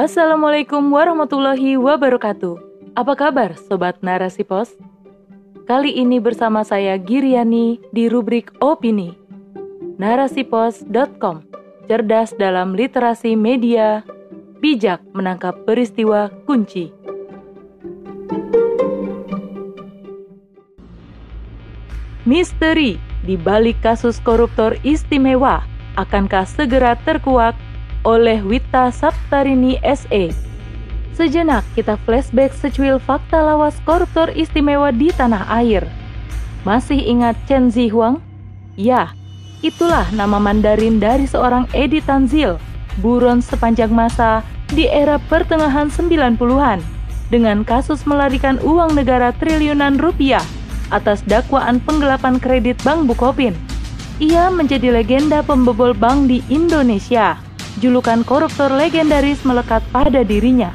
Assalamualaikum warahmatullahi wabarakatuh. Apa kabar Sobat Narasi Pos? Kali ini bersama saya Giriani di rubrik Opini. Narasipos.com Cerdas dalam literasi media, bijak menangkap peristiwa kunci. Misteri di balik kasus koruptor istimewa akankah segera terkuak oleh Wita Saptarini SE. Sejenak kita flashback secuil fakta lawas koruptor istimewa di tanah air. Masih ingat Chen Zihuang? Ya, itulah nama Mandarin dari seorang Edi Tanzil, buron sepanjang masa di era pertengahan 90-an dengan kasus melarikan uang negara triliunan rupiah atas dakwaan penggelapan kredit Bank Bukopin. Ia menjadi legenda pembobol bank di Indonesia julukan koruptor legendaris melekat pada dirinya.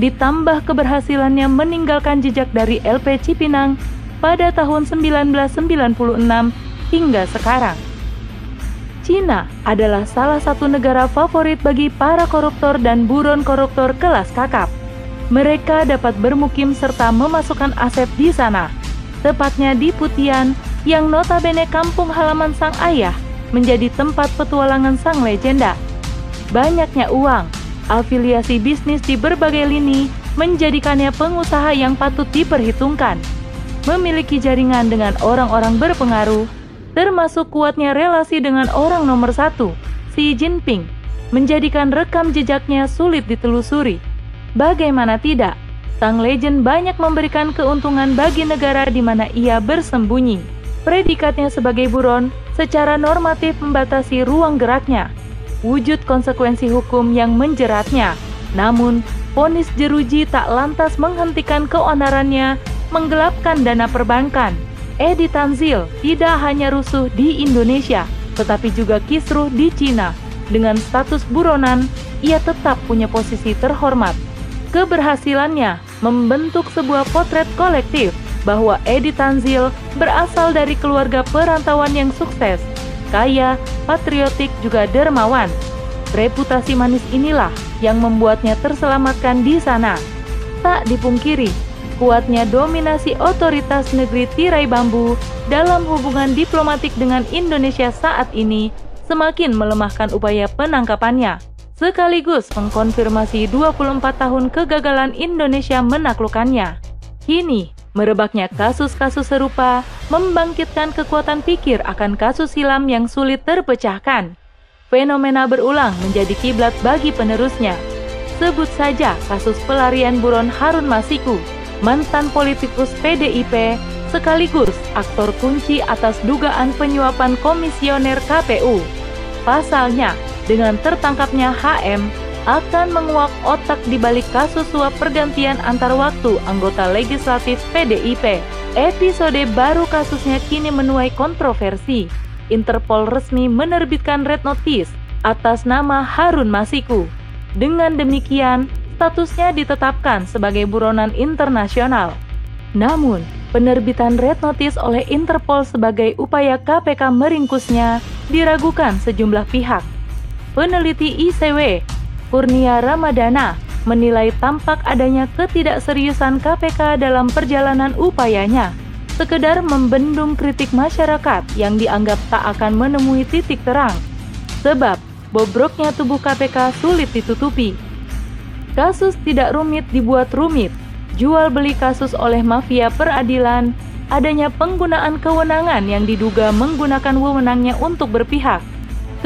Ditambah keberhasilannya meninggalkan jejak dari LP Cipinang pada tahun 1996 hingga sekarang. Cina adalah salah satu negara favorit bagi para koruptor dan buron koruptor kelas kakap. Mereka dapat bermukim serta memasukkan aset di sana, tepatnya di Putian yang notabene kampung halaman sang ayah menjadi tempat petualangan sang legenda banyaknya uang, afiliasi bisnis di berbagai lini menjadikannya pengusaha yang patut diperhitungkan. Memiliki jaringan dengan orang-orang berpengaruh, termasuk kuatnya relasi dengan orang nomor satu, Xi Jinping, menjadikan rekam jejaknya sulit ditelusuri. Bagaimana tidak, sang legend banyak memberikan keuntungan bagi negara di mana ia bersembunyi. Predikatnya sebagai buron secara normatif membatasi ruang geraknya, wujud konsekuensi hukum yang menjeratnya. Namun, ponis jeruji tak lantas menghentikan keonarannya menggelapkan dana perbankan. Edi Tanzil tidak hanya rusuh di Indonesia, tetapi juga kisruh di Cina. Dengan status buronan, ia tetap punya posisi terhormat. Keberhasilannya membentuk sebuah potret kolektif bahwa Edi Tanzil berasal dari keluarga perantauan yang sukses kaya, patriotik, juga dermawan. Reputasi manis inilah yang membuatnya terselamatkan di sana. Tak dipungkiri, kuatnya dominasi otoritas negeri tirai bambu dalam hubungan diplomatik dengan Indonesia saat ini semakin melemahkan upaya penangkapannya, sekaligus mengkonfirmasi 24 tahun kegagalan Indonesia menaklukkannya. Kini, Merebaknya kasus-kasus serupa membangkitkan kekuatan pikir akan kasus silam yang sulit terpecahkan. Fenomena berulang menjadi kiblat bagi penerusnya. Sebut saja kasus pelarian buron Harun Masiku, mantan politikus PDIP, sekaligus aktor kunci atas dugaan penyuapan komisioner KPU. Pasalnya, dengan tertangkapnya HM, akan menguak otak di balik kasus suap pergantian antar waktu anggota legislatif PDIP. Episode baru kasusnya kini menuai kontroversi. Interpol resmi menerbitkan red notice atas nama Harun Masiku. Dengan demikian, statusnya ditetapkan sebagai buronan internasional. Namun, penerbitan red notice oleh Interpol sebagai upaya KPK meringkusnya diragukan sejumlah pihak. Peneliti ICW Kurnia Ramadana menilai tampak adanya ketidakseriusan KPK dalam perjalanan upayanya, sekedar membendung kritik masyarakat yang dianggap tak akan menemui titik terang, sebab bobroknya tubuh KPK sulit ditutupi. Kasus tidak rumit dibuat rumit, jual beli kasus oleh mafia peradilan, adanya penggunaan kewenangan yang diduga menggunakan wewenangnya untuk berpihak,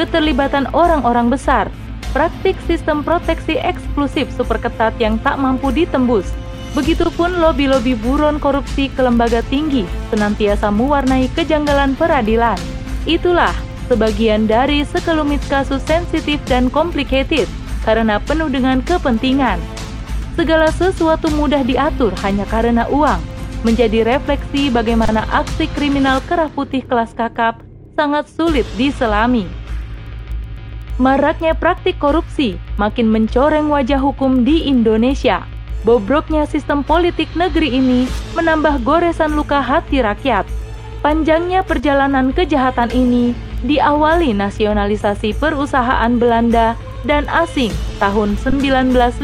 keterlibatan orang-orang besar, praktik sistem proteksi eksklusif super ketat yang tak mampu ditembus. Begitupun lobi-lobi buron korupsi ke lembaga tinggi senantiasa mewarnai kejanggalan peradilan. Itulah sebagian dari sekelumit kasus sensitif dan complicated karena penuh dengan kepentingan. Segala sesuatu mudah diatur hanya karena uang, menjadi refleksi bagaimana aksi kriminal kerah putih kelas kakap sangat sulit diselami. Maraknya praktik korupsi makin mencoreng wajah hukum di Indonesia. Bobroknya sistem politik negeri ini menambah goresan luka hati rakyat. Panjangnya perjalanan kejahatan ini diawali nasionalisasi perusahaan Belanda dan asing tahun 1958,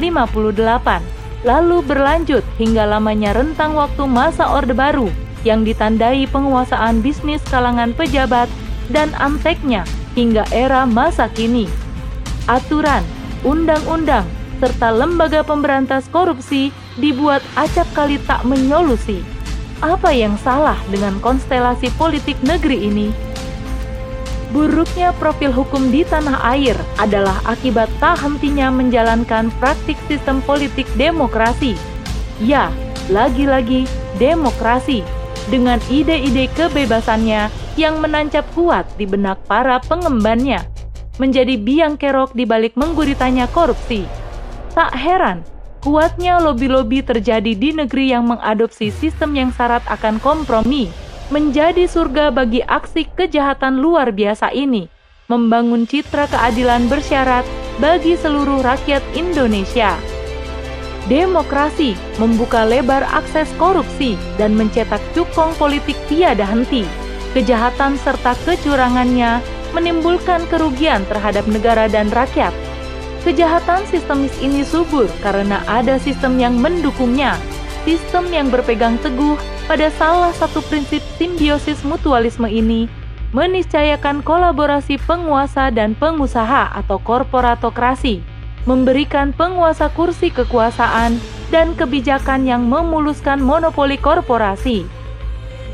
lalu berlanjut hingga lamanya rentang waktu masa Orde Baru yang ditandai penguasaan bisnis kalangan pejabat dan anteknya hingga era masa kini. Aturan, undang-undang, serta lembaga pemberantas korupsi dibuat acap kali tak menyolusi. Apa yang salah dengan konstelasi politik negeri ini? Buruknya profil hukum di tanah air adalah akibat tak hentinya menjalankan praktik sistem politik demokrasi. Ya, lagi-lagi demokrasi dengan ide-ide kebebasannya yang menancap kuat di benak para pengembannya, menjadi biang kerok di balik mengguritanya korupsi. Tak heran, kuatnya lobi-lobi terjadi di negeri yang mengadopsi sistem yang syarat akan kompromi, menjadi surga bagi aksi kejahatan luar biasa ini, membangun citra keadilan bersyarat bagi seluruh rakyat Indonesia. Demokrasi membuka lebar akses korupsi dan mencetak cukong politik tiada henti. Kejahatan serta kecurangannya menimbulkan kerugian terhadap negara dan rakyat. Kejahatan sistemis ini subur karena ada sistem yang mendukungnya, sistem yang berpegang teguh pada salah satu prinsip simbiosis mutualisme ini meniscayakan kolaborasi penguasa dan pengusaha atau korporatokrasi, memberikan penguasa kursi kekuasaan dan kebijakan yang memuluskan monopoli korporasi.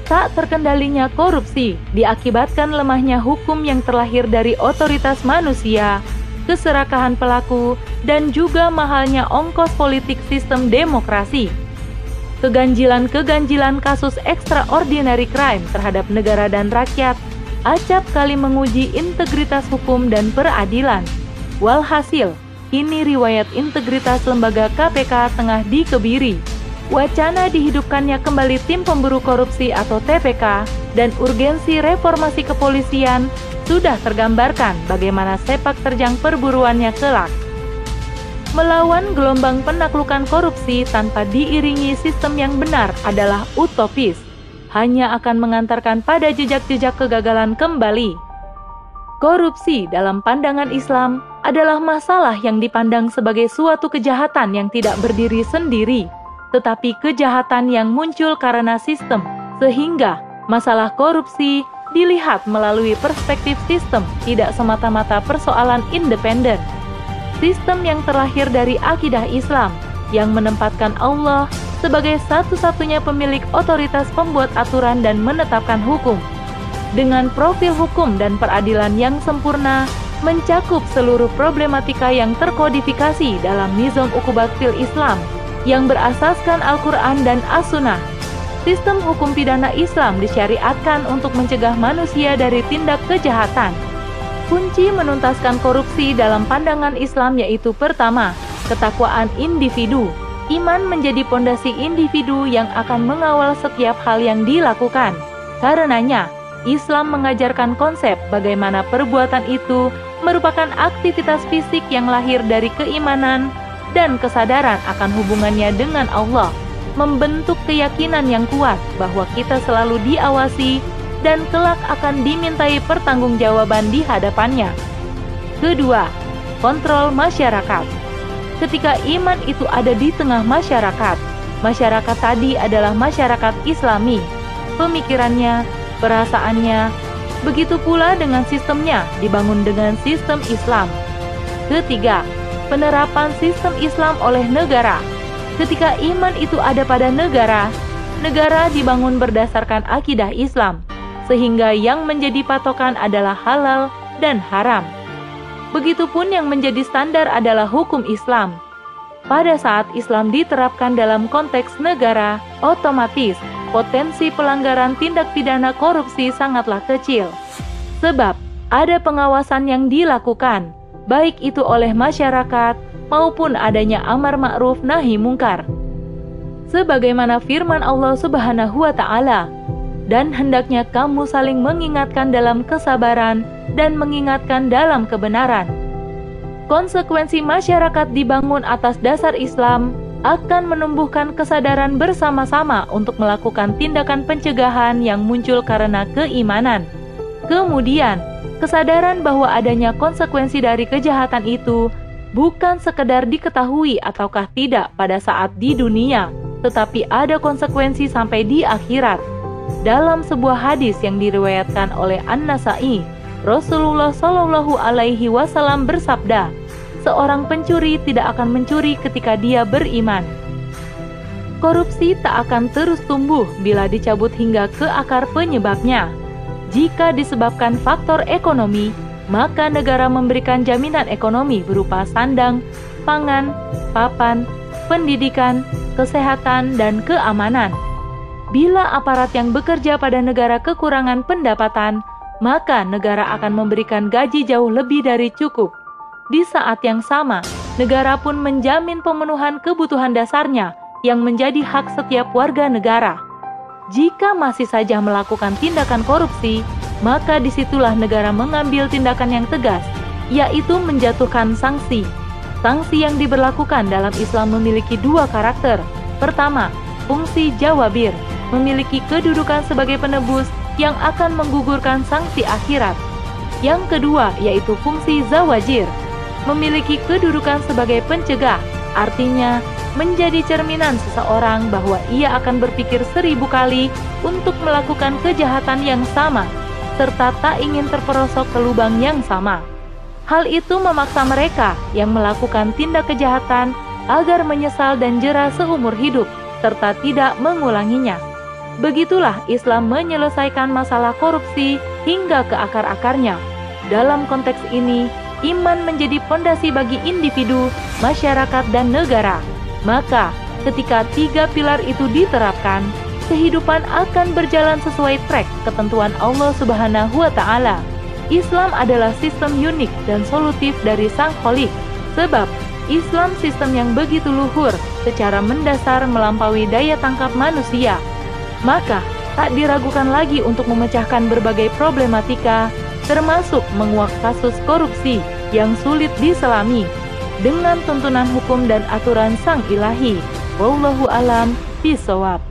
Tak terkendalinya korupsi diakibatkan lemahnya hukum yang terlahir dari otoritas manusia, keserakahan pelaku, dan juga mahalnya ongkos politik sistem demokrasi keganjilan-keganjilan kasus extraordinary crime terhadap negara dan rakyat acap kali menguji integritas hukum dan peradilan. Walhasil, kini riwayat integritas lembaga KPK tengah dikebiri. Wacana dihidupkannya kembali tim pemburu korupsi atau TPK dan urgensi reformasi kepolisian sudah tergambarkan bagaimana sepak terjang perburuannya kelak. Melawan gelombang penaklukan korupsi tanpa diiringi sistem yang benar adalah utopis, hanya akan mengantarkan pada jejak-jejak kegagalan kembali. Korupsi dalam pandangan Islam adalah masalah yang dipandang sebagai suatu kejahatan yang tidak berdiri sendiri, tetapi kejahatan yang muncul karena sistem, sehingga masalah korupsi dilihat melalui perspektif sistem, tidak semata-mata persoalan independen sistem yang terlahir dari akidah Islam yang menempatkan Allah sebagai satu-satunya pemilik otoritas pembuat aturan dan menetapkan hukum. Dengan profil hukum dan peradilan yang sempurna, mencakup seluruh problematika yang terkodifikasi dalam nizam ukubat fil Islam yang berasaskan Al-Quran dan As-Sunnah. Sistem hukum pidana Islam disyariatkan untuk mencegah manusia dari tindak kejahatan, Kunci menuntaskan korupsi dalam pandangan Islam yaitu pertama, ketakwaan individu. Iman menjadi pondasi individu yang akan mengawal setiap hal yang dilakukan. Karenanya, Islam mengajarkan konsep bagaimana perbuatan itu merupakan aktivitas fisik yang lahir dari keimanan dan kesadaran akan hubungannya dengan Allah, membentuk keyakinan yang kuat bahwa kita selalu diawasi dan kelak akan dimintai pertanggungjawaban di hadapannya. Kedua, kontrol masyarakat. Ketika iman itu ada di tengah masyarakat, masyarakat tadi adalah masyarakat Islami. Pemikirannya, perasaannya, begitu pula dengan sistemnya dibangun dengan sistem Islam. Ketiga, penerapan sistem Islam oleh negara. Ketika iman itu ada pada negara, negara dibangun berdasarkan akidah Islam sehingga yang menjadi patokan adalah halal dan haram. Begitupun yang menjadi standar adalah hukum Islam. Pada saat Islam diterapkan dalam konteks negara, otomatis potensi pelanggaran tindak pidana korupsi sangatlah kecil. Sebab ada pengawasan yang dilakukan, baik itu oleh masyarakat maupun adanya amar ma'ruf nahi mungkar. Sebagaimana firman Allah Subhanahu wa taala, dan hendaknya kamu saling mengingatkan dalam kesabaran dan mengingatkan dalam kebenaran. Konsekuensi masyarakat dibangun atas dasar Islam akan menumbuhkan kesadaran bersama-sama untuk melakukan tindakan pencegahan yang muncul karena keimanan. Kemudian, Kesadaran bahwa adanya konsekuensi dari kejahatan itu bukan sekedar diketahui ataukah tidak pada saat di dunia, tetapi ada konsekuensi sampai di akhirat. Dalam sebuah hadis yang diriwayatkan oleh An-Nasai, Rasulullah Shallallahu alaihi wasallam bersabda, "Seorang pencuri tidak akan mencuri ketika dia beriman." Korupsi tak akan terus tumbuh bila dicabut hingga ke akar penyebabnya. Jika disebabkan faktor ekonomi, maka negara memberikan jaminan ekonomi berupa sandang, pangan, papan, pendidikan, kesehatan, dan keamanan. Bila aparat yang bekerja pada negara kekurangan pendapatan, maka negara akan memberikan gaji jauh lebih dari cukup. Di saat yang sama, negara pun menjamin pemenuhan kebutuhan dasarnya yang menjadi hak setiap warga negara. Jika masih saja melakukan tindakan korupsi, maka di situlah negara mengambil tindakan yang tegas, yaitu menjatuhkan sanksi. Sanksi yang diberlakukan dalam Islam memiliki dua karakter. Pertama, fungsi jawabir, memiliki kedudukan sebagai penebus yang akan menggugurkan sanksi akhirat. Yang kedua, yaitu fungsi zawajir, memiliki kedudukan sebagai pencegah, artinya menjadi cerminan seseorang bahwa ia akan berpikir seribu kali untuk melakukan kejahatan yang sama, serta tak ingin terperosok ke lubang yang sama. Hal itu memaksa mereka yang melakukan tindak kejahatan agar menyesal dan jera seumur hidup, serta tidak mengulanginya. Begitulah Islam menyelesaikan masalah korupsi hingga ke akar-akarnya. Dalam konteks ini, iman menjadi pondasi bagi individu, masyarakat, dan negara. Maka, ketika tiga pilar itu diterapkan, kehidupan akan berjalan sesuai trek ketentuan Allah Subhanahu wa taala. Islam adalah sistem unik dan solutif dari Sang Kholik, sebab Islam sistem yang begitu luhur secara mendasar melampaui daya tangkap manusia. Maka, tak diragukan lagi untuk memecahkan berbagai problematika, termasuk menguak kasus korupsi yang sulit diselami dengan tuntunan hukum dan aturan sang ilahi. Wallahu alam bisawab.